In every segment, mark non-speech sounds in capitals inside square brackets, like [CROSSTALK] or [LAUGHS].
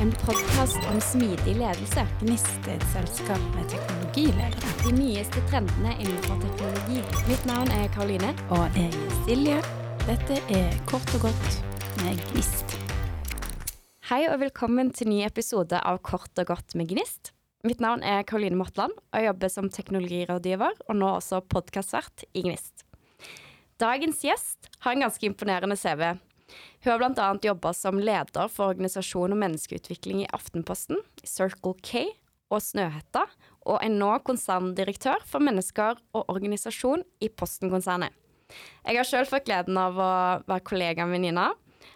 En podkast om smidig ledelse. Gnist er et selskap med teknologiledere. De nyeste trendene innenfor teknologi. Mitt navn er Karoline. Og jeg er Silje. Dette er Kort og godt med Gnist. Hei og velkommen til ny episode av Kort og godt med Gnist. Mitt navn er Karoline Mortland, og jeg jobber som teknologirådgiver og nå også podkastvert i Gnist. Dagens gjest har en ganske imponerende CV. Hun har bl.a. jobba som leder for organisasjon og menneskeutvikling i Aftenposten, Circle K og Snøhetta, og er nå konserndirektør for mennesker og organisasjon i Posten-konsernet. Jeg har sjøl fått gleden av å være kollega med Nina,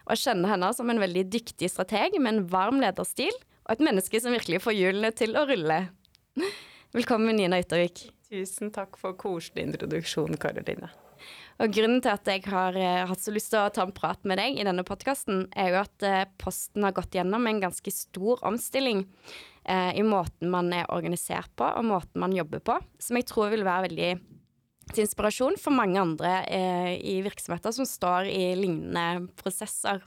og kjenner henne som en veldig dyktig strateg med en varm lederstil, og et menneske som virkelig får hjulene til å rulle. Velkommen, Nina Yttervik. Tusen takk for koselig introduksjon, Karoline. Og Grunnen til at jeg har eh, hatt så lyst til å ta en prat med deg i denne podkasten, er jo at eh, Posten har gått gjennom en ganske stor omstilling eh, i måten man er organisert på, og måten man jobber på, som jeg tror vil være veldig til inspirasjon for mange andre eh, i virksomheter som står i lignende prosesser.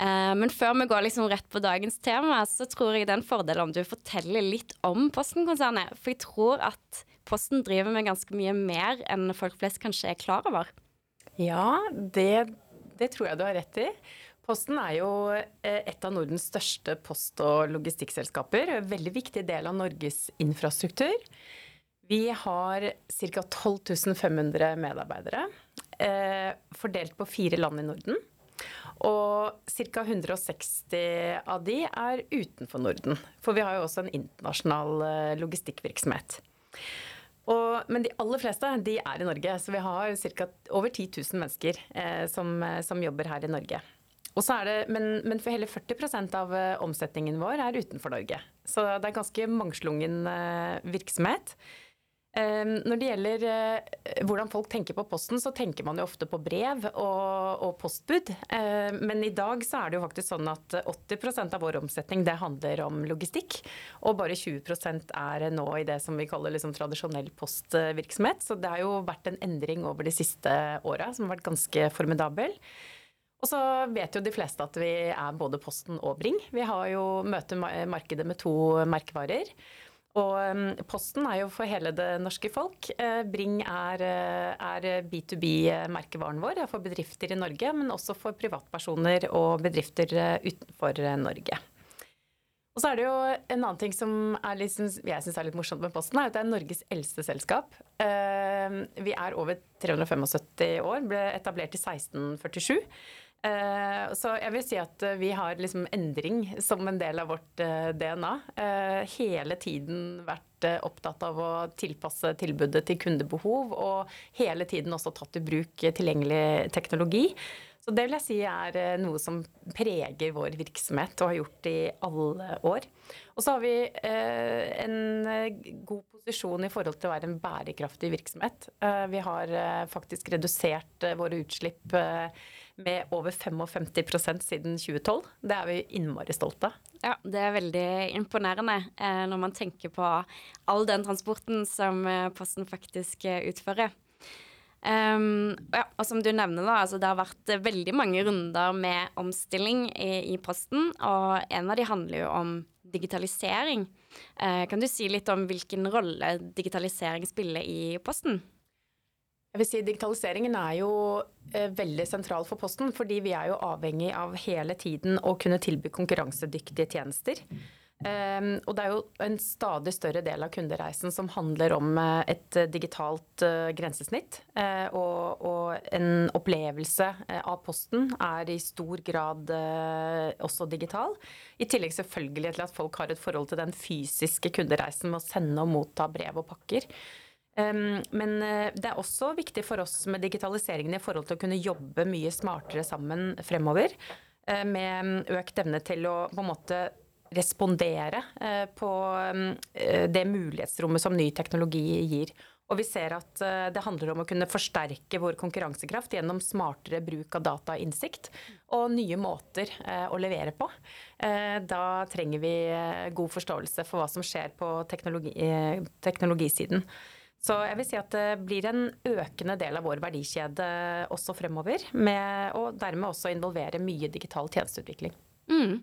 Eh, men før vi går liksom rett på dagens tema, så tror jeg det er en fordel om du forteller litt om Posten-konsernet. For jeg tror at Posten driver med ganske mye mer enn folk flest kanskje er klar over. Ja, det, det tror jeg du har rett i. Posten er jo eh, et av Nordens største post- og logistikkselskaper. En veldig viktig del av Norges infrastruktur. Vi har ca. 12 500 medarbeidere, eh, fordelt på fire land i Norden. Og ca. 160 av de er utenfor Norden. For vi har jo også en internasjonal eh, logistikkvirksomhet. Og, men de aller fleste de er i Norge, så vi har ca. over 10 000 mennesker eh, som, som, jobber her i Norge. Det, men, men, for hele 40% av eh, omsetningen vår er utenfor Norge. Så det er ganske mangslungen eh, virksomhet. Ehm, når det gjelder eh, hvordan folk tenker på posten, så tenker man jo ofte på brev og, og postbud. Ehm, men i dag så er det jo faktisk sånn at 80% av vår omsetning det handler om logistikk. Og bare 20% er nå i det som vi kaller liksom tradisjonell postvirksomhet. Så det har jo vært en endring over de siste åra som har vært ganske formidabel. Og så vet jo de fleste at vi er både Posten og Bring. Vi har jo møter markedet med to merkevarer. Og Posten er jo for hele det norske folk. Eh, Bring er, eh, er B2B-merkevaren vår for bedrifter i Norge, men også for privatpersoner og bedrifter eh, utenfor Norge. Og så er det jo en annen ting som liksom, jeg syns er litt morsomt med Posten, er at det er Norges eldste selskap. Vi er over 375 år, ble etablert i 1647. Uh, så jeg vil si at uh, vi har liksom endring som en del av vårt uh, DNA. hele tiden vært opptatt av å tilpasse tilbudet til kundebehov, og hele tiden også tatt i bruk tilgjengelig teknologi. Så det vil jeg si er noe som preger vår virksomhet og har gjort i alle år. Og så har vi en god posisjon i forhold til å være en bærekraftig virksomhet. vi har faktisk redusert våre utslipp med over 55% siden 2012. Det er vi innmari stolte av. Ja, det er veldig imponerende eh, når man tenker på all den transporten som eh, Posten faktisk eh, utfører. Um, ja, og som du nevner, da, altså det har vært veldig mange runder med omstilling i, i Posten, og en av de handler jo om digitalisering. Uh, kan du si litt om hvilken rolle digitalisering spiller i Posten? Jeg vil si Digitaliseringen er jo eh, veldig sentral for Posten, fordi vi er jo avhengig av hele tiden å kunne tilby konkurransedyktige tjenester. Um, og det er jo en stadig større del av kundereisen som handler om uh, et digitalt uh, grensesnitt. Uh, og, og, en opplevelse av Posten er i stor grad også digital. I tillegg selvfølgelig til at folk har et forhold til den fysiske kundereisen med å sende og motta brev og pakker. Men eh, det er også viktig for oss med digitaliseringen i forhold til å kunne jobbe mye smartere sammen fremover. Eh, med økt evne til å på en måte respondere eh, på det mulighetsrommet som ny teknologi gir. Og vi ser at det handler om å kunne forsterke vår konkurransekraft gjennom smartere bruk av data og innsikt og nye måter å levere på. Da trenger vi god forståelse for hva som skjer på teknologi, teknologisiden. Så jeg vil si at det blir en økende del av vår verdikjede også fremover. Med, og dermed også involvere mye digital tjenesteutvikling. Mm.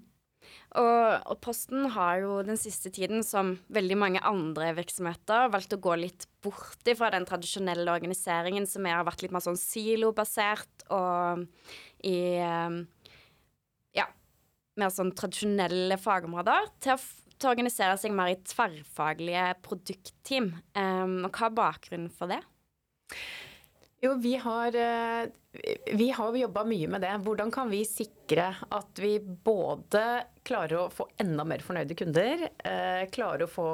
Og, og, Posten har jo den siste tiden, som veldig mange andre virksomheter, valgt å gå litt bort fra den tradisjonelle organiseringen som har vært litt mer sånn silobasert og i ja, mer sånn tradisjonelle fagområder, til å, til å organisere seg mer i tverrfaglige produktteam. Um, hva er bakgrunnen for det? Jo, vi har, eh, vi har jobba mye med det. Hvordan kan vi sikre at vi både klarer å få enda mer fornøyde kunder, eh, klarer å få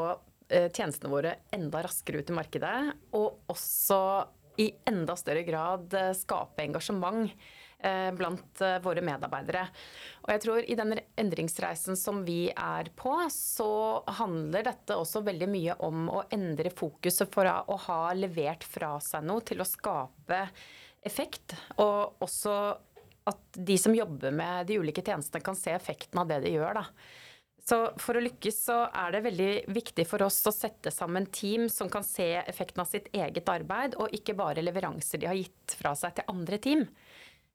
eh, tjenestene våre enda raskere ut i markedet, og også i enda større grad skape engasjement blant eh, våre medarbeidere. Og jeg tror i den endringsreisen som vi er på, så handler dette også veldig mye om å endre fokuset for å ha levert fra seg noe til å skape effekt. Og også at de som jobber med de ulike tjenestene kan se effekten av det de gjør. da. Så For å lykkes så er det veldig viktig for oss å sette sammen team som kan se effekten av sitt eget arbeid, og ikke bare leveranser de har gitt fra seg til andre team.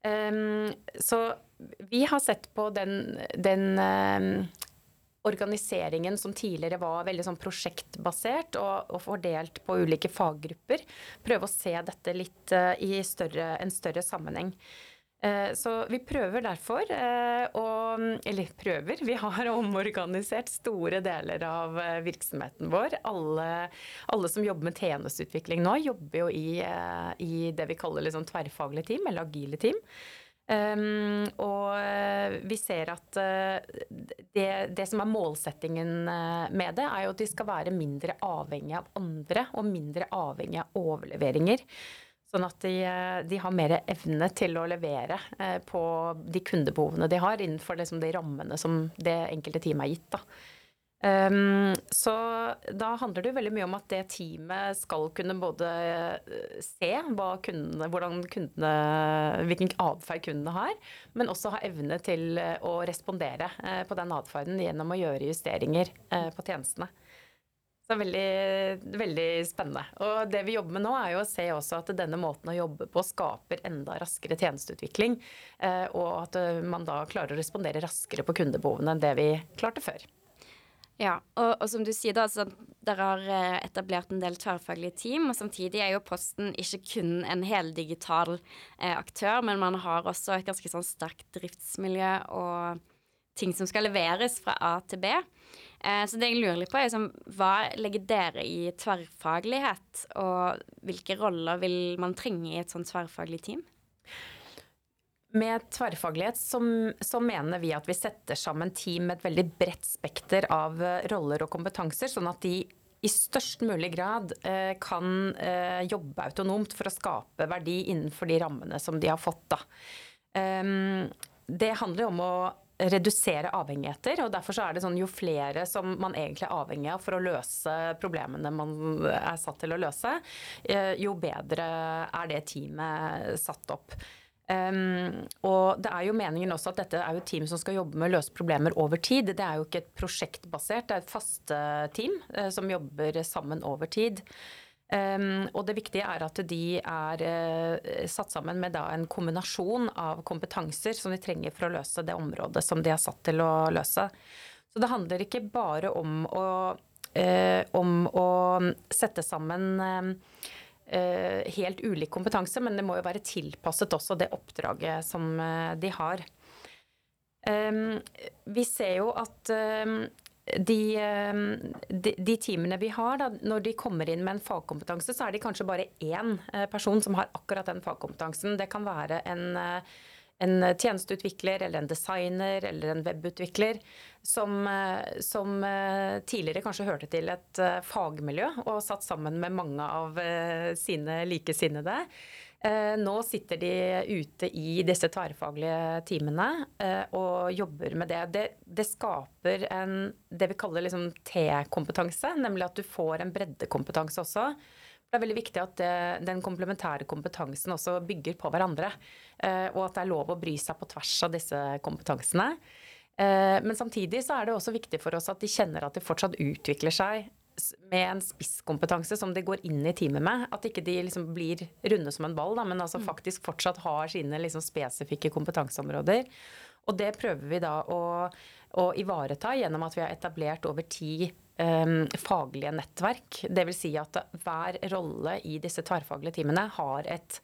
Um, så vi har sett på den, den um, organiseringen som tidligere var veldig sånn prosjektbasert og, og, fordelt på ulike faggrupper. Prøve å se dette litt uh, i større, en større sammenheng. Eh, så vi prøver derfor eh, å Eller prøver. Vi har [LAUGHS] omorganisert store deler av eh, virksomheten vår. Alle, alle som jobber med tjenesteutvikling nå, jobber jo i, i det vi kaller liksom tverrfaglige team, eller agile team. Um, og vi ser at det, det, som er målsettingen med det, er jo at de skal være mindre avhengig av andre og mindre avhengig av overleveringer. Sånn at de, de, har mer evne til å levere eh, på de kundebehovene de har, innenfor liksom de rammene som det enkelte teamet er gitt. Da. Um, så da handler det veldig mye om at det teamet skal kunne både eh, se kundene, kundene, hvilken atferd kundene har, men også ha evne til eh, å respondere på den atferden gjennom å gjøre justeringer på tjenestene. Så veldig, veldig spennende. Og det vi jobber med nå, er jo å se også at denne måten å jobbe på skaper enda raskere tjenesteutvikling. Eh, og at eh, man da klarer å respondere raskere på kundebehovene enn det vi klarte før. Ja, og, og som du sier, da, altså, dere har eh, etablert en del tverrfaglige team. Og samtidig er jo Posten ikke kun en heldigital eh, aktør, men man har også et ganske sånn sterkt driftsmiljø og ting som skal leveres fra A til B. Eh, så det jeg lurer litt på, er liksom, hva legger dere i tverrfaglighet? Og hvilke roller vil man trenge i et sånt tverrfaglig team? Med tverrfaglighet så, så, mener vi at vi setter sammen team med et veldig bredt spekter av eh, roller og kompetanser, sånn at de i størst mulig grad eh, kan eh, jobbe autonomt for å skape verdi innenfor de rammene som de har fått. Um, det handler om å redusere avhengigheter. og Derfor er det sånn jo flere som man egentlig er avhengig av for å løse problemene man er satt til å løse, eh, jo bedre er det teamet satt opp. Um, og det er jo meningen også at dette er jo et team som skal jobbe med å løse problemer over tid. Det er jo ikke et prosjektbasert, det er et faste team uh, som jobber sammen over tid. Og det viktige er at de er uh, satt sammen med en kombinasjon av kompetanser som de trenger for å løse det området som de er satt til å løse. Så det handler ikke bare om å, uh, om å sette sammen uh, helt ulik kompetanse, men det må jo være tilpasset også det oppdraget som de har. Vi ser jo at de, eh, de, de, teamene vi har, da, når de kommer inn med en fagkompetanse, så er de kanskje bare én eh, person som har akkurat den fagkompetansen. Det kan være en, eh, en tjenesteutvikler eller en designer eller en webutvikler som, som, tidligere kanskje hørte til et fagmiljø og satt sammen med mange av sine likesinnede. Eh, nå sitter de ute i disse tverrfaglige teamene eh, og jobber med det. Det, det skaper en, det vi kaller liksom T-kompetanse, nemlig at du får en breddekompetanse også. Det er veldig viktig at det, den komplementære kompetansen også bygger på hverandre. Eh, og at det er lov å bry seg på tvers av disse kompetansene. Men samtidig så er det også viktig for oss at de kjenner at de fortsatt utvikler seg med en spisskompetanse som de går inn i teamet med. At ikke de liksom blir runde som en ball, da, men altså mm. faktisk fortsatt har sine liksom spesifikke kompetanseområder. Og det prøver vi da å, å ivareta gjennom at vi har etablert over ti um, faglige nettverk. Dvs. Si at hver rolle i disse tverrfaglige teamene har et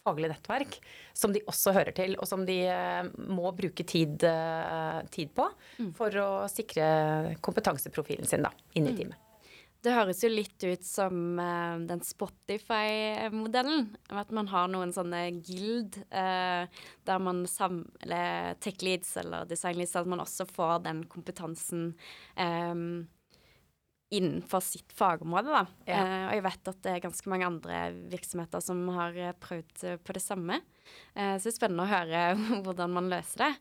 faglig nettverk som de også hører til, og som de uh, må bruke tid, uh, tid på mm. for å sikre kompetanseprofilen sin da, inn i mm. teamet. Det høres jo litt ut som uh, den Spotify-modellen. At man har noen sånne guild uh, der man samler tech leads eller design leads, at man også får den kompetansen um, innenfor sitt fagområde. Da. Ja. Uh, og jeg vet at det er ganske mange andre virksomheter som har prøvd på det samme. så det er spennende å høre [LAUGHS] hvordan man løser det.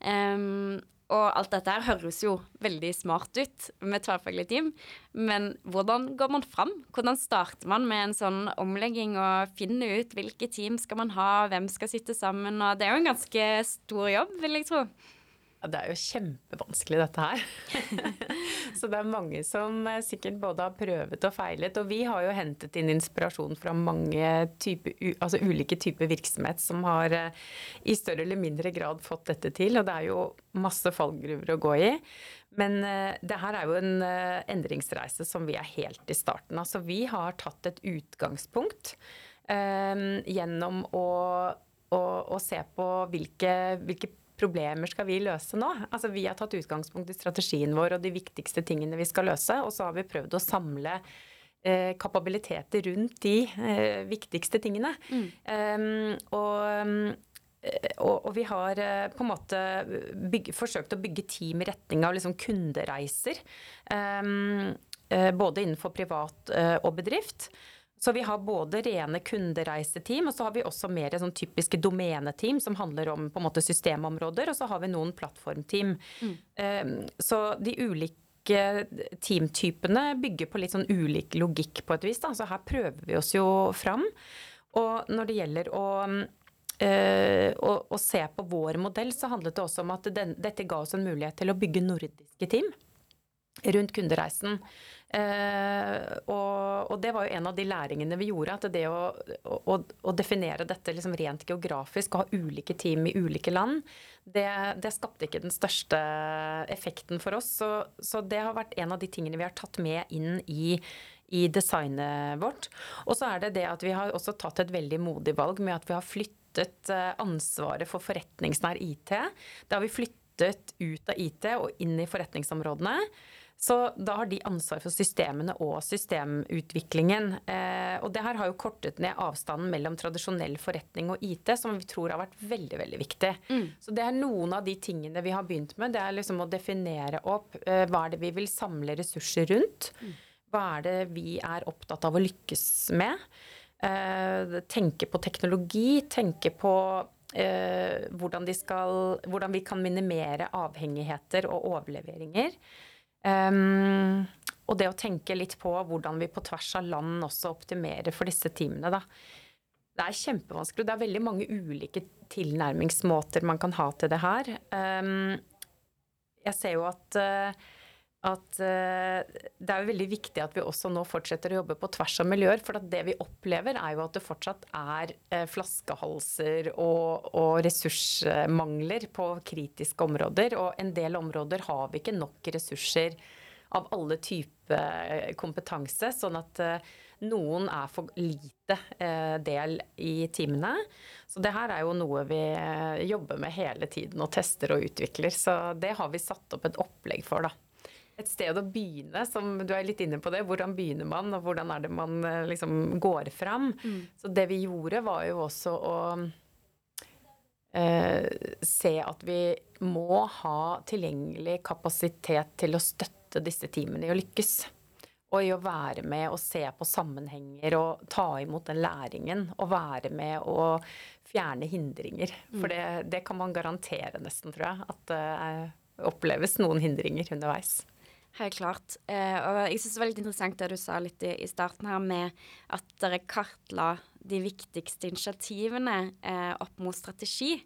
Um, og alt dette her høres jo veldig smart ut med tverrfaglig team, men hvordan går man fram? Hvordan starter man med en sånn omlegging og finner ut hvilke team skal man ha, hvem skal sitte sammen, og det er jo en ganske stor jobb, vil jeg tro. Det er jo kjempevanskelig, dette her. [LAUGHS] så det er mange som eh, sikkert både har prøvet og feilet. Og vi har jo hentet inn inspirasjon fra mange type, altså ulike typer virksomhet som har eh, i større eller mindre grad fått dette til. Og det er jo masse fallgruver å gå i. Men uh, det her er jo en endringsreise som vi er helt i starten av. Så vi har tatt et utgangspunkt uh, gjennom å, å, å, se på hvilke, hvilke problemer skal vi løse nå? Altså, vi har tatt utgangspunkt i strategien vår og de viktigste tingene vi skal løse, og så har vi prøvd å samle eh, kapabiliteter rundt de eh, viktigste tingene. Mm. Um, og og, og, vi har eh, på en måte bygge, forsøkt å bygge team i retning av liksom kundereiser. Um, både innenfor privat og bedrift. Så vi har både rene kundereiseteam, og så har vi også mer sånn typiske domeneteam som handler om på en måte systemområder, og så har vi noen plattformteam. Mm. Um, så de ulike teamtypene bygger på litt sånn ulik logikk på et vis. Da. Så her prøver vi oss jo fram. Og når det gjelder å Uh, å, se på vår modell, så handlet det også om at den, dette ga oss en mulighet til å bygge nordiske team rundt kundereisen. Uh, og, og, det var jo en av de læringene vi gjorde. At det å, å, å definere dette liksom rent geografisk og ha ulike team i ulike land, det, det, skapte ikke den største effekten for oss. Så, så, det har vært en av de tingene vi har tatt med inn i, i designet vårt. Og så er det det at vi har også tatt et veldig modig valg med at vi har flyttet eh, ansvaret for forretningsnær IT. Det har vi flyttet ut av IT og inn i forretningsområdene. Så da har de ansvar for systemene og systemutviklingen. Eh, og det her har jo kortet ned avstanden mellom tradisjonell forretning og IT, som vi tror har vært veldig, veldig viktig. Mm. Så det er noen av de tingene vi har begynt med. Det er liksom å definere opp eh, hva er det vi vil samle ressurser rundt. Mm. Hva er det vi er opptatt av å lykkes med? Eh, tenke på teknologi, tenke på eh, hvordan, skal, hvordan vi kan minimere avhengigheter og overleveringer. Um, og det å tenke litt på hvordan vi på tvers av land også optimerer for disse teamene, da. Det er kjempevanskelig. Det er veldig mange ulike tilnærmingsmåter man kan ha til det her. Um, jeg ser jo at uh, at uh, det er jo veldig viktig at vi også nå fortsetter å jobbe på tvers av miljøer. For det vi opplever, er jo at det fortsatt er uh, flaskehalser og, og, ressursmangler på kritiske områder. Og en del områder har vi ikke nok ressurser av alle typer kompetanse. Sånn at noen er for lite del i timene. Så det her er jo noe vi jobber med hele tiden og tester og utvikler. Så det har vi satt opp et opplegg for, da et sted å begynne, som du er litt inne på det. Hvordan begynner man, og hvordan er det man eh, liksom går fram. Mm. Så det vi gjorde, var jo også å eh, se at vi må ha tilgjengelig kapasitet til å støtte disse teamene i å lykkes. Og i å være med og se på sammenhenger og ta imot den læringen. Og være med og fjerne hindringer. For mm. det, det kan man garantere nesten, tror jeg. At det eh, oppleves noen hindringer underveis. Helt klart. Eh, og jeg syns det var litt interessant det du sa litt i, i starten her, med at dere kartla de viktigste initiativene eh, opp mot strategi.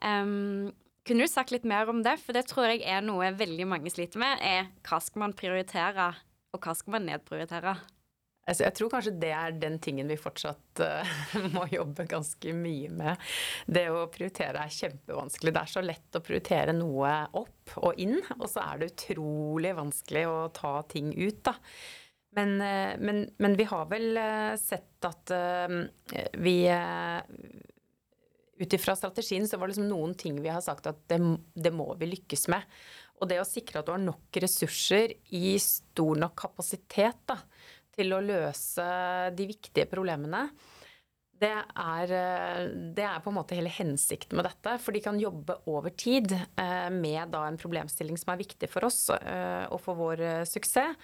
Um, kunne du sagt litt mer om det? For det tror jeg er noe veldig mange sliter med. er Hva skal man prioritere, og hva skal man nedprioritere? Altså, jeg tror kanskje det er den tingen vi fortsatt uh, [LAUGHS] må jobbe ganske mye med. Det å prioritere er kjempevanskelig. Det er så lett å prioritere noe opp og inn, og så er det utrolig vanskelig å ta ting ut, da. Men, uh, men, men vi har vel uh, sett at vi Ut ifra strategien så var det liksom noen ting vi har sagt at det, det må vi lykkes med. Og det å sikre at du har nok ressurser i stor nok kapasitet, da til å løse de viktige problemene, det er, det er, på en måte hele hensikten med dette. For de kan jobbe over tid eh, med en problemstilling som er viktig for oss eh, og for vår eh, suksess.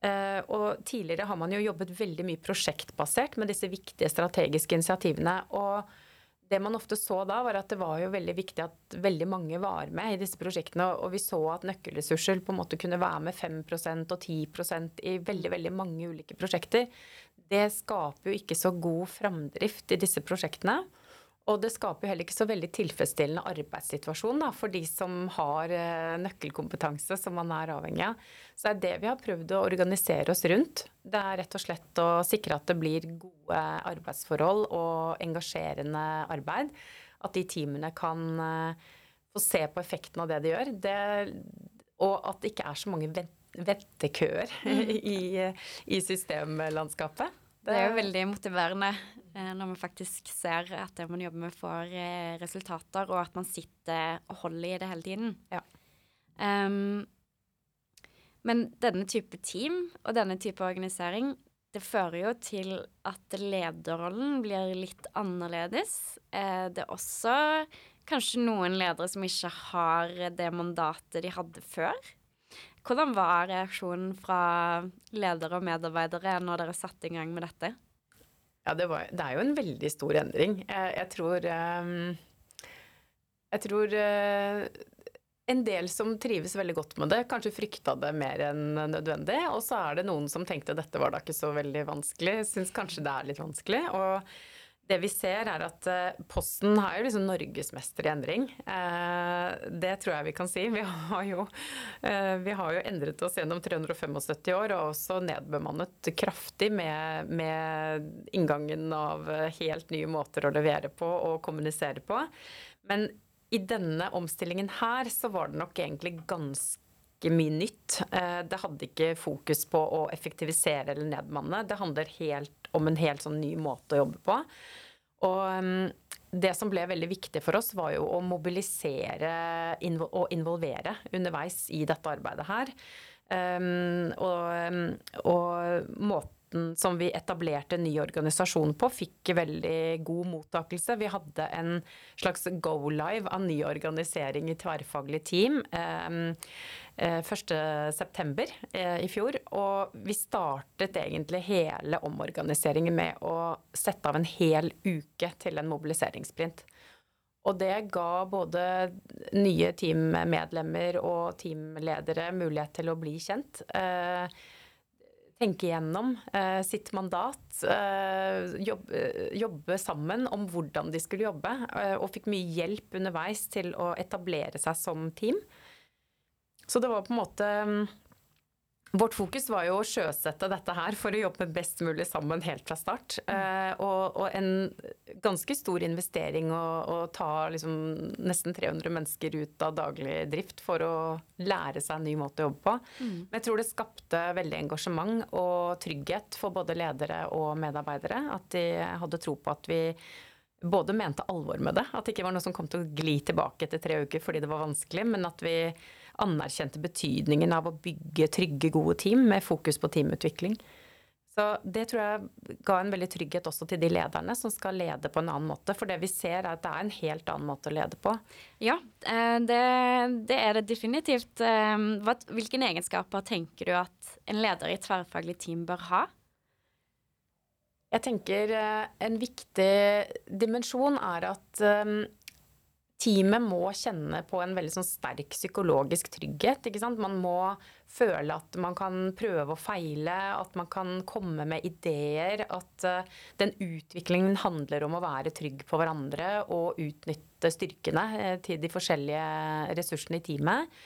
Og tidligere har man jo jobbet veldig mye prosjektbasert med disse viktige strategiske initiativene. og det man ofte så da, var at det var jo veldig viktig at veldig mange var med i disse prosjektene. Og vi så at nøkkelressurser på en måte kunne være med 5% og 10% i veldig, veldig mange ulike prosjekter. Det skaper jo ikke så god framdrift i disse prosjektene. Og det skaper jo heller ikke så veldig tilfredsstillende arbeidssituasjon da, for de som har eh, nøkkelkompetanse som man er avhengig av. Så det er det vi har prøvd å organisere oss rundt. Det er rett og slett å sikre at det blir gode arbeidsforhold og engasjerende arbeid. At de teamene kan eh, få se på effekten av det de gjør. Det, og at det ikke er så mange ventekøer [LAUGHS] mm. i, i systemlandskapet. Det er jo veldig motiverende når man faktisk ser at det man jobber med, får eh, resultater, og at man sitter og holder i det hele tiden. Ja. Um, men denne type team og denne type organisering, det fører jo til at lederrollen blir litt annerledes. Eh, det er også kanskje noen ledere som ikke har det mandatet de hadde før. Hvordan var reaksjonen fra ledere og medarbeidere når dere satte i gang med dette? Ja, det, var, det er jo en veldig stor endring. Jeg, jeg tror um, Jeg tror uh, en del som trives veldig godt med det, kanskje frykta det mer enn nødvendig. Og så er det noen som tenkte dette var da ikke så veldig vanskelig. Syns kanskje det er litt vanskelig. Og det vi ser, er at uh, Posten har jo liksom norgesmester i endring. Uh, det tror jeg vi kan si. Vi har, jo, uh, vi har jo endret oss gjennom 375 år og også nedbemannet kraftig med, med inngangen av helt nye måter å levere på og kommunisere på. Men i denne omstillingen her så var det nok egentlig ganske mye nytt. Det hadde ikke fokus på å effektivisere eller nedmanne. Det handler helt om en helt sånn ny måte å jobbe på. Og um, det som ble veldig viktig for oss, var jo å mobilisere og involvere underveis i dette arbeidet her. Um, og, um, og måten måten som vi etablerte ny organisasjon på, fikk veldig god mottakelse. Vi hadde en slags go-live av ny organisering i tverrfaglig team. Eh, 1.9. Eh, i fjor. Og vi startet egentlig hele omorganiseringen med å sette av en hel uke til en mobiliseringssprint. Og det ga både nye teammedlemmer og teamledere mulighet til å bli kjent. Eh, tenke gjennom eh, sitt mandat, eh, jobbe, jobbe, sammen om hvordan de skulle jobbe, eh, og fikk mye hjelp underveis til å etablere seg som team. Så det var på en måte Vårt fokus var jo å sjøsette dette her for å jobbe best mulig sammen helt fra start. Mm. og, og, en ganske stor investering å, ta liksom nesten 300 mennesker ut av daglig drift for å lære seg en ny måte å jobbe på. Mm. Men jeg tror det skapte veldig engasjement og trygghet for både ledere og medarbeidere. At de hadde tro på at vi både mente alvor med det, at det ikke var noe som kom til å gli tilbake etter tre uker fordi det var vanskelig, men at vi anerkjente betydningen av å bygge trygge, gode team med fokus på teamutvikling. Så det tror jeg ga en veldig trygghet også til de lederne som skal lede på en annen måte. For det vi ser er at det er en helt annen måte å lede på. Ja, eh, det, det er det definitivt. Eh, hvilke egenskaper tenker du at en leder i et tverrfaglig team bør ha? Jeg tenker eh, en viktig dimensjon er at teamet må kjenne på en veldig sånn sterk psykologisk trygghet. ikke sant? Man må føle at man kan prøve og feile, at man kan komme med ideer. At uh, den utviklingen handler om å være trygg på hverandre og utnytte styrkene uh, til de forskjellige ressursene i teamet.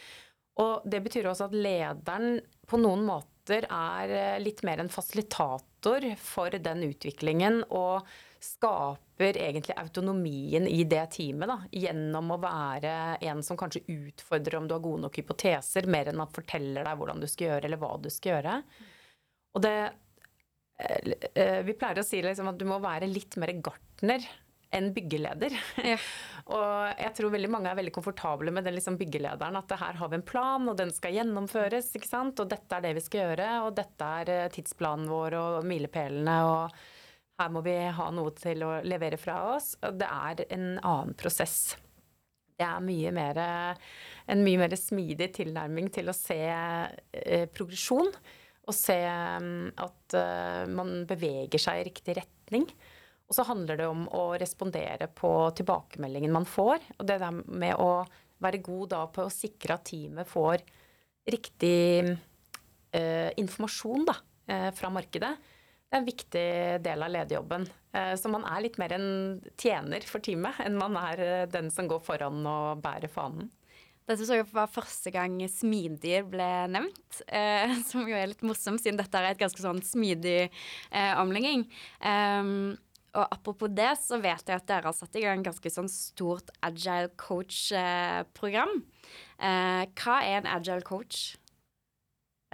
Og det betyr også at lederen på noen måter er eh, litt mer en fasilitator for den utviklingen og skaper egentlig autonomien i det teamet, da, gjennom å være en som kanskje utfordrer om du har gode nok hypoteser, mer enn at forteller deg hvordan du skal gjøre, eller hva du skal gjøre. Og det eh, Vi pleier å si liksom at du må være litt mer gartner enn byggeleder. Ja. [LAUGHS] og jeg tror veldig mange er veldig komfortable med den liksom byggelederen. At her har vi en plan, og den skal gjennomføres. ikke sant? Og dette er det vi skal gjøre, og dette er eh, tidsplanen vår og milepælene. og her må vi ha noe til å levere fra oss. Og det er en annen prosess. Det er mye mer, en mye mer smidig tilnærming til å se eh, progresjon. Og se um, at uh, man beveger seg i riktig retning. Og så handler det om å respondere på tilbakemeldingen man får. Og det der med å være god da på å sikre at teamet får riktig eh, informasjon da, eh, fra markedet. En viktig del av lederjobben. Eh, så man er litt mer en tjener for teamet enn man er eh, den som går foran og bærer fanen. Dette så jeg var første gang smidig ble nevnt, eh, [LAUGHS] som jo er litt morsomt, siden dette er et ganske sånn smidig eh, omlegging. Um, og apropos det, så vet jeg at dere har satt i gang et ganske sånn stort agile coach-program. Eh, hva er en agile coach?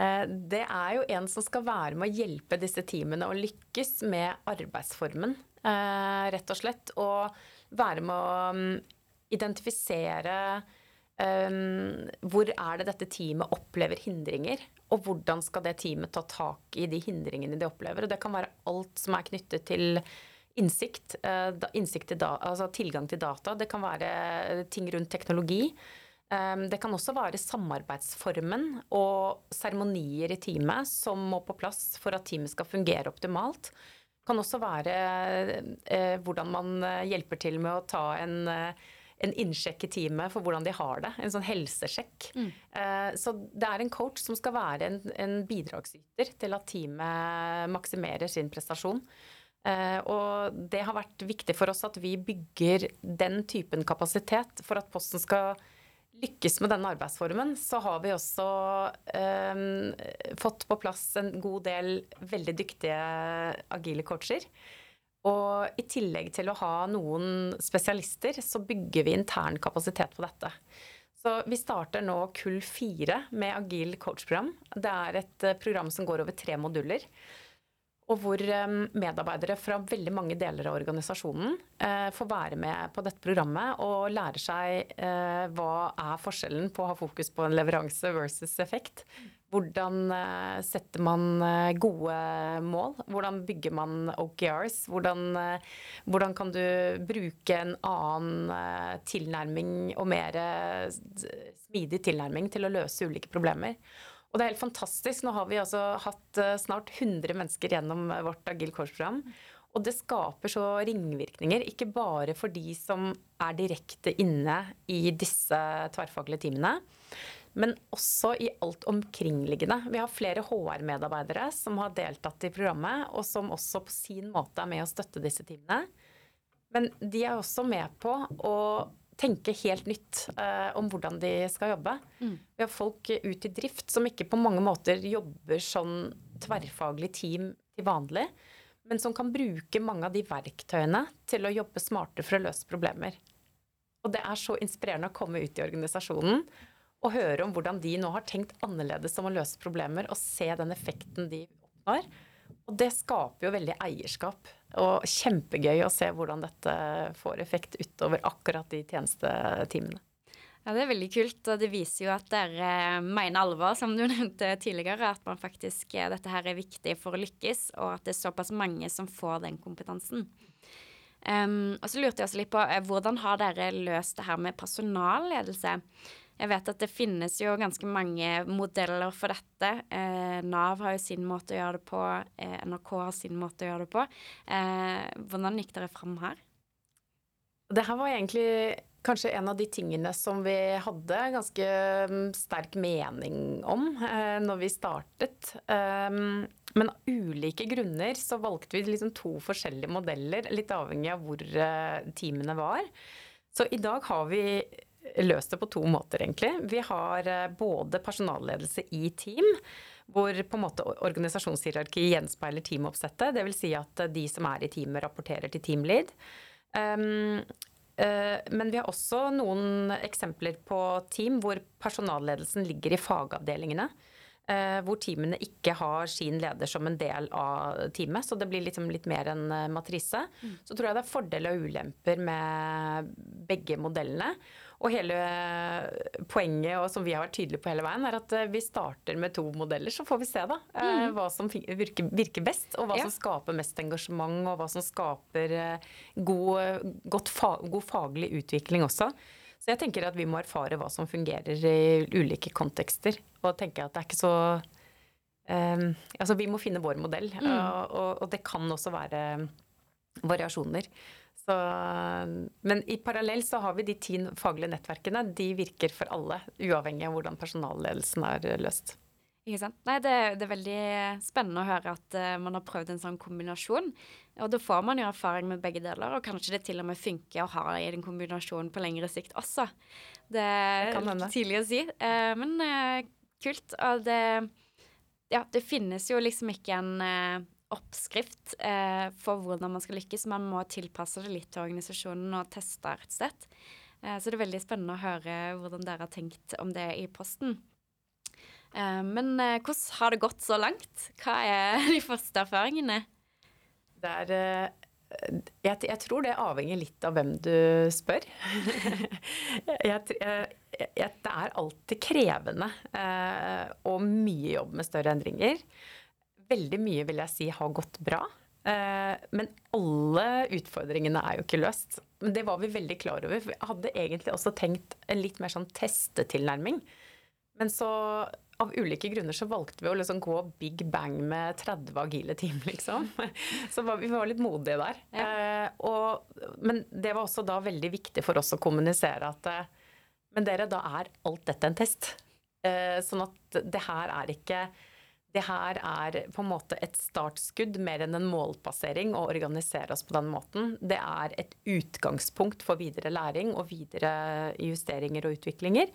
Eh, det er jo en som skal være med å hjelpe disse teamene å lykkes med arbeidsformen, eh, rett og slett. Og være med å um, identifisere um, hvor er det dette teamet opplever hindringer, og hvordan skal det teamet ta tak i de hindringene de opplever. Og det kan være alt som er knyttet til innsikt, eh, innsikt til da, altså tilgang til data. Det kan være ting rundt teknologi. Eh, det kan også være samarbeidsformen og seremonier i teamet som må på plass for at teamet skal fungere optimalt. Det kan også være eh, hvordan man hjelper til med å ta en, en innsjekk i teamet for hvordan de har det. En sånn helsesjekk. Mm. Så det er en coach som skal være en, en bidragsyter til at teamet maksimerer sin prestasjon. Uh, og det har vært viktig for oss at vi bygger den typen kapasitet for at Posten skal lykkes med denne arbeidsformen. Så har vi også um, fått på plass en god del veldig dyktige agile coacher. Og i tillegg til å ha noen spesialister, så bygger vi intern kapasitet på dette. Så vi starter nå kull fire med agil coach-program. Det er et eh, program som går over tre moduler og hvor medarbeidere fra veldig mange deler av organisasjonen eh, får være med på dette programmet og lære seg eh, hva er forskjellen på å ha fokus på en leveranse versus effekt. Hvordan eh, setter man gode mål? Hvordan bygger man OKRs? Hvordan, hvordan kan du bruke en annen tilnærming og mer smidig tilnærming til å løse ulike problemer? Og det er helt fantastisk. Nå har vi altså hatt uh, snart 100 mennesker gjennom vårt Agil Kors-program. Og det skaper så ringvirkninger, ikke bare for de som er direkte inne i disse tverrfaglige teamene, men også i alt omkringliggende. Vi har flere HR-medarbeidere som har deltatt i programmet, og som også på sin måte er med å støtte disse teamene. Men de er også med på å tenke helt nytt eh, om hvordan de skal jobbe. Mm. Vi har folk ut i drift som ikke på mange måter jobber sånn tverrfaglig team til vanlig, men som kan bruke mange av de verktøyene til å jobbe smartere for å løse problemer. Og det er så inspirerende å komme ut i organisasjonen og høre om hvordan de nå har tenkt annerledes om å løse problemer, og se den effekten de oppnår. Og det skaper jo veldig eierskap. Og kjempegøy å se hvordan dette får effekt utover akkurat de tjenestetimene. Ja, Det er veldig kult, og det viser jo at dere mener alvor, som du [LAUGHS] nevnte tidligere. At man faktisk, eh, dette her er viktig for å lykkes, og at det er såpass mange som får den kompetansen. Um, og så lurte jeg også litt på, eh, Hvordan har dere løst det her med personalledelse? Jeg vet at det finnes jo ganske mange modeller for dette. Eh, Nav har jo sin måte å gjøre det på. Eh, NRK har sin måte å gjøre det på. Eh, hvordan gikk dere fram her? Det her var egentlig kanskje en av de tingene som vi hadde ganske mm, sterk mening om eh, når vi startet. Um, men av ulike grunner så valgte vi liksom to forskjellige modeller, litt avhengig av hvor uh, teamene var. Så i dag har vi løst det på to måter, egentlig. Vi har eh, både personalledelse i team, hvor på en måte organisasjonshierarki gjenspeiler teamoppsettet. Dvs. Si at de som er i teamet, rapporterer til teamlead. Um, uh, men vi har også noen eksempler på team hvor personalledelsen ligger i fagavdelingene. Uh, hvor teamene ikke har sin leder som en del av teamet. Så det blir liksom litt mer en matrise. Mm. Så tror jeg det er fordeler og ulemper med begge modellene. Og hele poenget, og som vi har vært tydelige på hele veien, er at eh, vi starter med to modeller, så får vi se da eh, mm. hva som virker, virker, best, og hva ja. som skaper mest engasjement, og hva som skaper eh, god, fa god faglig utvikling også. Så jeg tenker at vi må erfare hva som fungerer i ulike kontekster. Og tenke at det er ikke så um, Altså vi må finne vår modell, mm. og, og, og, det kan også være variasjoner. Så, men i parallell så har vi de ti faglige nettverkene. De virker for alle, uavhengig av hvordan personalledelsen er løst. Ikke sant. Nei, det, det, er veldig spennende å høre at uh, man har prøvd en sånn kombinasjon. Og da får man jo erfaring med begge deler, og kanskje det til og med funker å ha i den kombinasjonen på lengre sikt også. Det kan litt tidlig å si, uh, men uh, kult. Og det Ja, det finnes jo liksom ikke en oppskrift for hvordan man skal lykkes. Man må tilpasse det litt til organisasjonen og teste, rett og slett. Så det er veldig spennende å høre hvordan dere har tenkt om det i posten. Eh, men eh, hvordan har det gått så langt? Hva er [LAUGHS] de første erfaringene? Det er eh, jeg, jeg, tror det avhenger litt av hvem du spør. [LAUGHS] jeg, jeg, det er alltid krevende eh, og mye jobb med større endringer veldig mye vil jeg si har gått bra. Men alle utfordringene er jo ikke løst. Men det var vi veldig klar over. For vi hadde egentlig også tenkt en litt mer sånn testetilnærming. Men så av ulike grunner så valgte vi å liksom gå big bang med 30 agile team, liksom. [LAUGHS] Så vi var litt modige der. Ja. Eh, og, men det var også da veldig viktig for oss å kommunisere at eh, Men dere, da er alt dette en test. Sånn at det her er ikke det her er på en måte et startskudd mer enn en målpassering å organisere oss på den måten. Det er et utgangspunkt for videre læring og videre justeringer og utviklinger.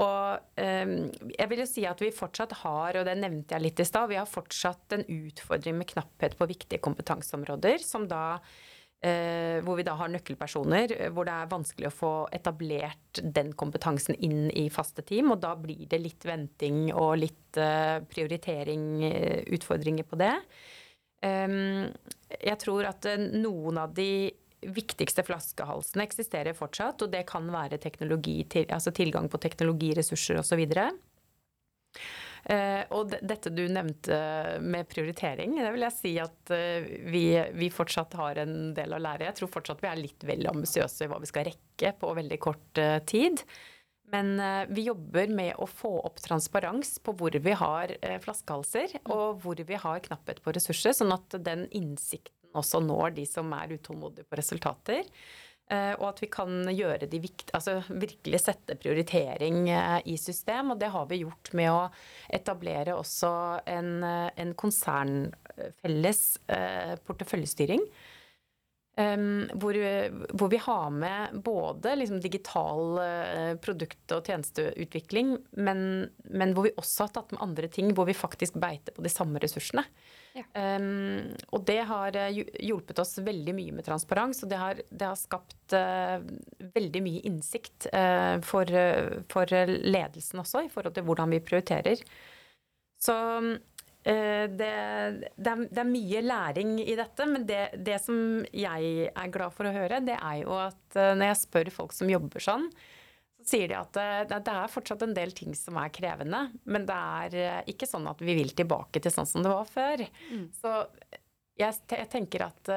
Og um, jeg vil jo si at vi fortsatt har, og det nevnte jeg litt i stad, vi har fortsatt en utfordring med knapphet på viktige kompetanseområder, som da Eh, hvor vi da har nøkkelpersoner, eh, hvor det er vanskelig å få etablert den kompetansen inn i faste team. Og da blir det litt venting og litt eh, prioritering, utfordringer på det. Ehm, jeg tror at noen av de viktigste flaskehalsene eksisterer fortsatt, og det kan være altså tilgang på teknologiressurser osv. Uh, og dette du nevnte med prioritering, det vil jeg si at uh, vi, vi, fortsatt har en del å lære. Jeg tror fortsatt vi er litt vel ambisiøse i hva vi skal rekke på veldig kort uh, tid. Men vi jobber med å få opp transparens på hvor vi har flaskehalser, og hvor vi har knapphet på ressurser, sånn at den innsikten også når de som er utålmodige på resultater. Eh, og at vi kan gjøre de viktige Altså virkelig sette prioritering eh, i system. Og det har vi gjort med å etablere også en, eh, en konsernfelles porteføljestyring. Hvor, hvor, vi har med både liksom, digital produkt- og tjenesteutvikling, men, men, hvor vi også har tatt med andre ting hvor vi faktisk beiter på de samme ressursene. Um, og det har uh, hjulpet oss veldig mye med transparens, og det har, det har skapt uh, veldig mye innsikt for, for, ledelsen også, i forhold til hvordan vi prioriterer. Så Eh, det, det, er, det, er, mye læring i dette, men det, det, som jeg er glad for å høre, det er jo at eh, når jeg spør folk som jobber sånn, så sier de at eh, det, er fortsatt en del ting som er krevende. Men det er ikke sånn at vi vil tilbake til sånn som det var før. Mm. Så jeg, jeg, tenker at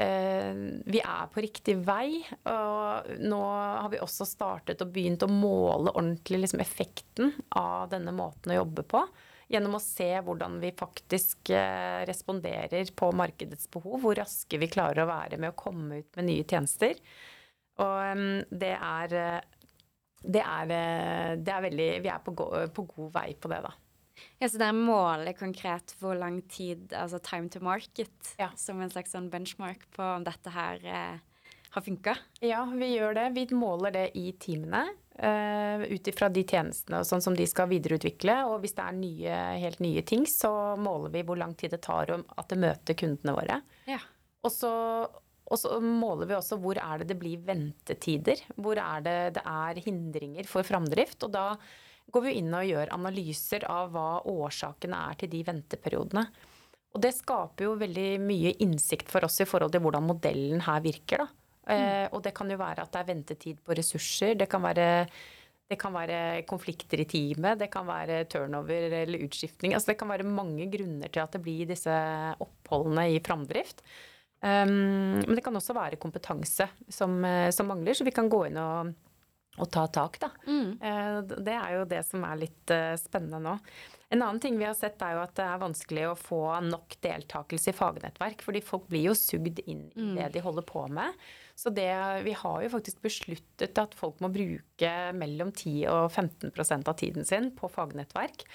vi er på riktig vei. Og nå har vi også startet og begynt å måle ordentlig liksom, effekten av denne måten å jobbe på gjennom å se hvordan vi faktisk eh, responderer på markedets behov, hvor raske vi klarer å være med å komme ut med nye tjenester. Og det er, eh, det er, eh, det er veldig Vi er på, på, god vei på det, da. Ja, Så dere måler konkret hvor lang tid, altså time to market, ja. som en slags sånn benchmark på om dette her har funka? Ja, vi gjør det. Vi måler det i teamene. Uh, Ut ifra de tjenestene og sånn som de skal videreutvikle. Og hvis det er nye, helt nye ting, så måler vi hvor lang tid det tar om at det møter kundene våre. Ja. Og så, og så måler vi også hvor er det det blir ventetider. Hvor er det det er hindringer for framdrift. Og da går vi inn og gjør analyser av hva årsakene er til de venteperiodene. Og det skaper jo veldig mye innsikt for oss i forhold til hvordan modellen her virker. da. Eh, og det kan jo være at det er ventetid på ressurser. Det kan være, det kan være konflikter i teamet. Det kan være turnover eller utskiftning. Altså det kan være mange grunner til at det blir disse oppholdene i framdrift. Um, men det kan også være kompetanse som, eh, som, mangler, så vi kan gå inn og, og ta tak, da. Mm. Uh, det er jo det som er litt uh, spennende nå. En annen ting vi har sett er jo at det er vanskelig å få nok deltakelse i fagnettverk. Fordi folk blir jo sugd inn i mm. det de holder på med. Så det, vi har jo faktisk besluttet at folk må bruke mellom 10 og 15% av tiden sin på fagnettverk.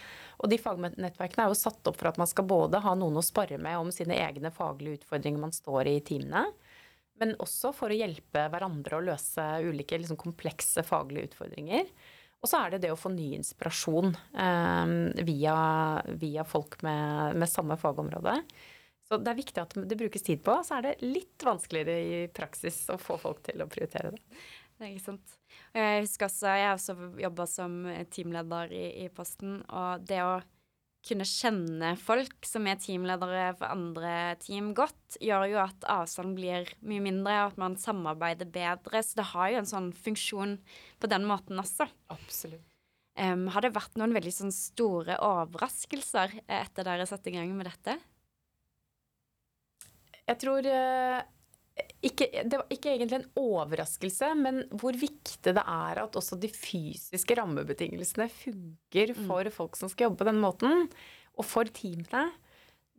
Og de fagnettverkene er jo satt opp for at man skal både ha noen å spare med om sine egne faglige utfordringer man står i i timene. Men også for å hjelpe hverandre å løse ulike liksom, komplekse faglige utfordringer. Og så er det det å få ny inspirasjon eh, via, via, folk med, med, samme fagområde. Så det er viktig at det brukes tid på. Så er det litt vanskeligere i praksis å få folk til å prioritere det. Det er ikke sant. Jeg husker også, jeg har også jobba som teamleder i, i Posten, og det å kunne kjenne folk som er teamledere for andre team godt, gjør jo at avstanden blir mye mindre, og at man samarbeider bedre. Så det har jo en sånn funksjon på den måten også. Absolutt. Um, har det vært noen veldig sånn store overraskelser etter dere satte i gang med dette? Jeg tror uh, ikke, Det var ikke egentlig en overraskelse, men hvor viktig det er at også de fysiske rammebetingelsene funker mm. for folk som skal jobbe på den måten, og for teamene.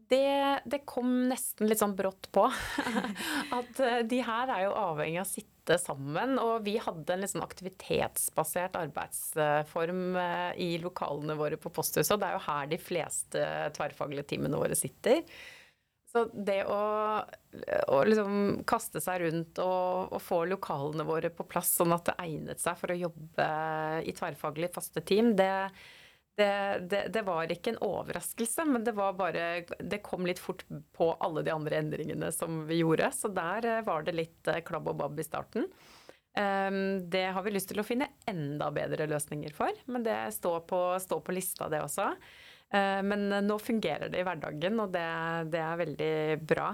Det, det, kom nesten litt sånn brått på. [LAUGHS] At eh, de her er jo avhengig av å sitte sammen. Og vi hadde en litt sånn aktivitetsbasert arbeidsform eh, i lokalene våre på posthuset. Og det er jo her de fleste tverrfaglige teamene våre sitter. Så det å, å liksom kaste seg rundt og, og, få lokalene våre på plass sånn at det egnet seg for å jobbe i tverrfaglig faste team, det, det, det, det, var ikke en overraskelse, men det var bare Det kom litt fort på alle de andre endringene som vi gjorde. Så der eh, var det litt eh, klabb og babb i starten. Ehm, det har vi lyst til å finne enda bedre løsninger for, men det står på, står på lista, det også. Eh, men nå fungerer det i hverdagen, og det, det er veldig bra.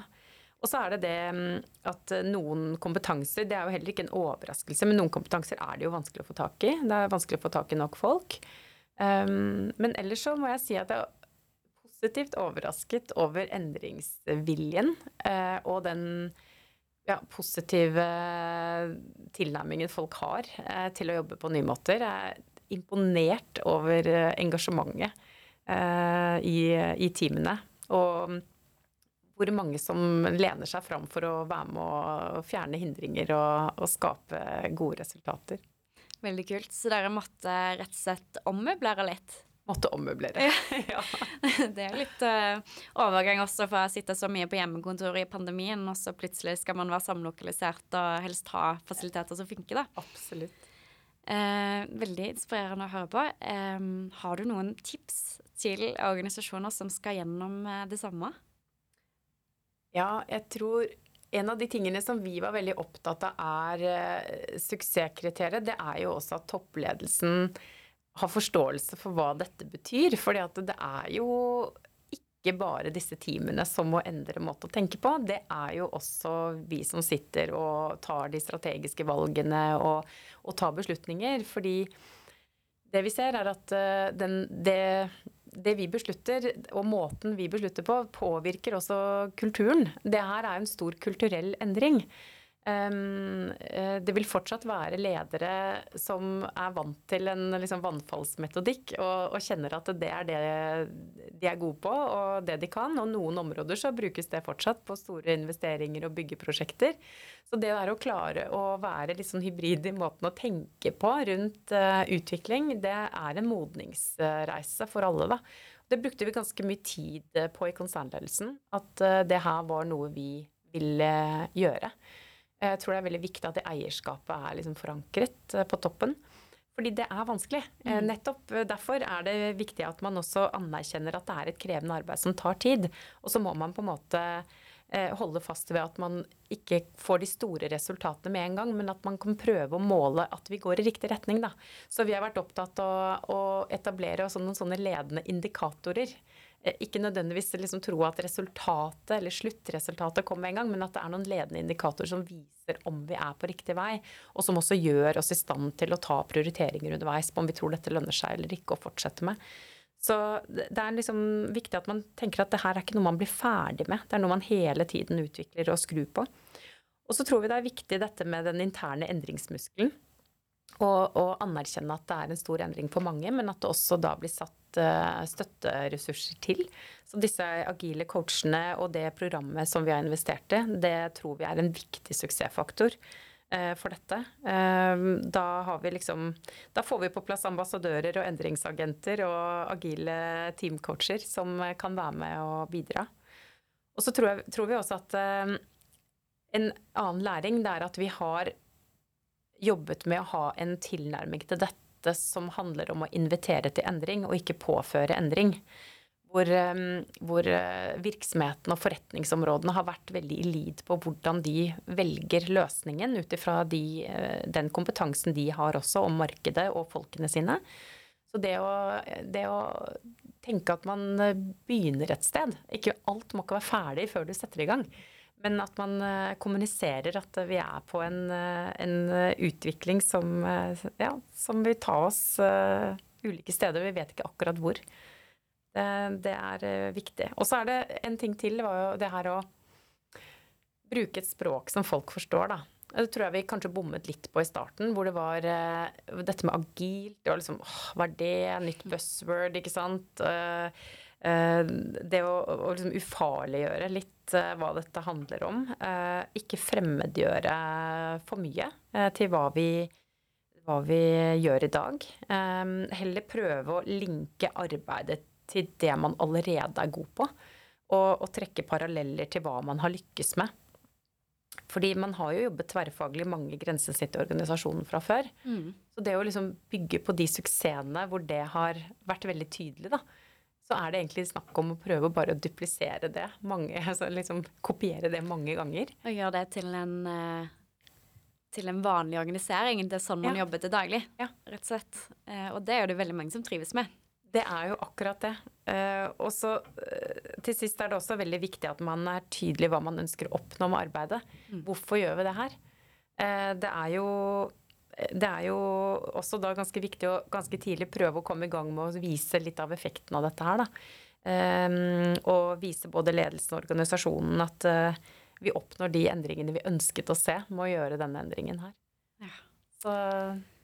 Og så er det det mm, at noen kompetanser Det er jo heller ikke en overraskelse, men noen kompetanser er det jo vanskelig å få tak i. Det er vanskelig å få tak i nok folk. Um, men ellers så må jeg si at jeg er positivt overrasket over endringsviljen uh, og den ja, positive tilnærmingen folk har uh, til å jobbe på nye måter. Jeg er imponert over engasjementet Eh, i, i teamene. Og hvor mange som lener seg fram for å være med å fjerne hindringer og, og skape gode resultater. Veldig kult. Så dere måtte rett og slett ommøblere litt? Måtte ommøblere. [LAUGHS] ja. Det er litt uh, overgang også for å sitte så mye på hjemmekontor i pandemien, og så plutselig skal man være samlokalisert og helst ha fasiliteter som funker, da. Absolutt. Uh, veldig inspirerende å høre på. Eh, har du noen tips til organisasjoner som skal gjennom eh, det samme? Ja, jeg tror en av de tingene som vi var veldig opptatt av er eh, suksesskriteriet, det er jo også at toppledelsen har forståelse for hva dette betyr. fordi det er jo ikke bare disse teamene som må endre måte å tenke på. Det er jo også vi som sitter og tar de strategiske valgene og, og tar beslutninger. Fordi det vi ser, er at eh, den, det, det vi beslutter, og måten vi beslutter på, påvirker også kulturen. Det her er en stor kulturell endring. Um, det vil fortsatt være ledere som er vant til en liksom, vannfallsmetodikk og, og, kjenner at det er det de er gode på og det de kan. Og noen områder så brukes det fortsatt på store investeringer og byggeprosjekter. Så det der å klare å være litt sånn hybrid i måten å tenke på rundt uh, utvikling, det er en modningsreise for alle, da. Det brukte vi ganske mye tid på i konsernledelsen. At uh, det her var noe vi ville gjøre. Jeg tror det er veldig viktig at det eierskapet er liksom forankret eh, på toppen. Fordi det er vanskelig. Eh, Mm. Nettopp derfor er det viktig at man også anerkjenner at det er et krevende arbeid som tar tid. Og så må man på en måte eh, holde fast ved at man ikke får de store resultatene med en gang, men at man kan prøve å måle at vi går i riktig retning. Da. Så vi har vært opptatt av å etablere noen sånne ledende indikatorer. Eh, Ikke nødvendigvis liksom tro at resultatet eller sluttresultatet kommer en gang, men at det er noen ledende indikatorer som viser om vi er på riktig vei, og som også gjør oss i stand til å ta prioriteringer underveis på om vi tror dette lønner seg eller ikke å fortsette med. Så det er liksom viktig at man tenker at det her er ikke noe man blir ferdig med. Det er noe man hele tiden utvikler og skrur på. Og så tror vi det er viktig dette med den interne endringsmuskelen. Og, og anerkjenne at det er en stor endring for mange, men at det også da blir satt uh, støtteressurser til. Så disse agile coachene og det programmet som vi har investert i, det tror vi er en viktig suksessfaktor uh, for dette. Uh, Da har vi liksom Da får vi på plass ambassadører og endringsagenter og agile teamcoacher som kan være med og bidra. Og så tror, jeg, tror vi også at en annen læring det er at vi har jobbet med å ha en tilnærming til dette som handler om å invitere til endring, og ikke påføre endring. Hvor, eh, hvor eh, virksomheten og forretningsområdene har vært veldig i lid på hvordan de velger løsningen ut ifra de, eh, den kompetansen de har også om markedet og folkene sine. Så det å, det å tenke at man begynner et sted ikke Alt må ikke være ferdig før du setter i gang. Men at man eh, kommuniserer at vi er på en, eh, en eh, utvikling som, ja, som vil ta oss ulike steder. Vi vet ikke akkurat hvor. Det, det er viktig. Og så er det en ting til, var jo det her å bruke et språk som folk forstår, da. Det tror jeg vi kanskje bommet litt på i starten, hvor det var dette med agilt. Det var liksom åh, hva er det? Nytt buzzword, ikke sant? Det å, å liksom ufarliggjøre litt hva dette handler om. Eh, ikke fremmedgjøre for mye eh, til hva vi, hva vi gjør i dag. Eh, heller prøve å linke arbeidet til det man allerede er god på, og, og trekke paralleller til hva man har lykkes med. Fordi man har jo jobbet tverrfaglig i mange i organisasjonen fra før. Så det å liksom bygge på de suksessene hvor det har vært veldig tydelig, da, så er det egentlig snakk om å prøve bare å duplisere det. Mange, [LAUGHS] altså liksom kopiere det mange ganger. Og gjøre det til en, eh, til en vanlig organisering. Det er sånn man Ja. jobber til daglig, Ja. rett og slett. Eh, og det er jo det veldig mange som trives med. Det er jo akkurat det. Eh, og så til sist er det også veldig viktig at man er tydelig hva man ønsker å oppnå med arbeidet. Hvorfor gjør vi det her? Det er jo det er jo også da ganske viktig å ganske tidlig prøve å komme i gang med å vise litt av effekten av dette her, da. Um, og vise både ledelsen og organisasjonen at uh, vi oppnår de endringene vi ønsket å se med å gjøre denne endringen her. Ja. Så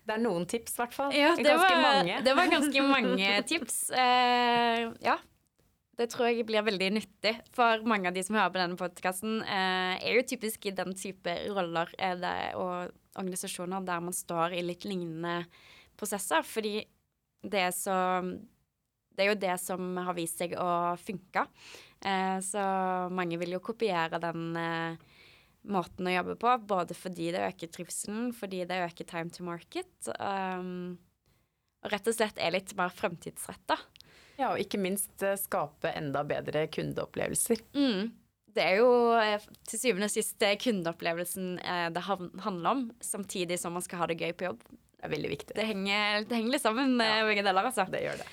det er noen tips, i hvert fall. Ja, det ganske var, mange. det var ganske mange tips. Uh, ja. Det tror jeg blir veldig nyttig for mange av de som hører på denne podkasten. Uh, er jo typisk i den type roller er det, og organisasjoner der man står i litt lignende prosesser. Fordi det er så Det er jo det som har vist seg å funke. Eh, så mange vil jo kopiere den eh, måten å jobbe på, både fordi det øker trivselen, fordi det øker time to market, um, og rett og slett er litt mer fremtidsretta. Ja, og ikke minst eh, skape enda bedre kundeopplevelser. Mm. Det er jo eh, til syvende og sist eh, kundeopplevelsen eh, det handler om, samtidig som man skal ha det gøy på jobb. Det er veldig viktig. Det henger, det henger litt sammen, ja, begge deler, altså. Det gjør det.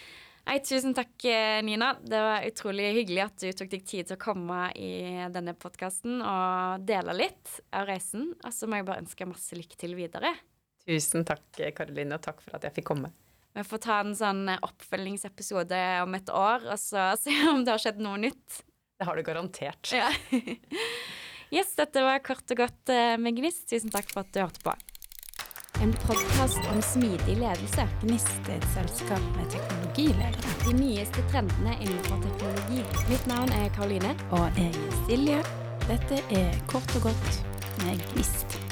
Nei, tusen takk, eh, Nina. Det var utrolig hyggelig at du tok deg tid til å komme i denne podkasten og dele litt av reisen. Og så må jeg bare ønske masse lykke til videre. Tusen takk, Karoline, og takk for at jeg fikk komme. Vi får ta en sånn eh, oppfølgingsepisode om et år, og så [LAUGHS] se om det har skjedd noe nytt. Det har du garantert. Ja. [LAUGHS] Yes, dette var kort og godt eh, med Gnist. Tusen takk for at du hørte på. En podkast om smidig ledelse. Gnist er et selskap med teknologiledere. De nyeste trendene innenfor teknologi. Mitt navn er Karoline. Og jeg er Silje. Dette er kort og godt med Gnist.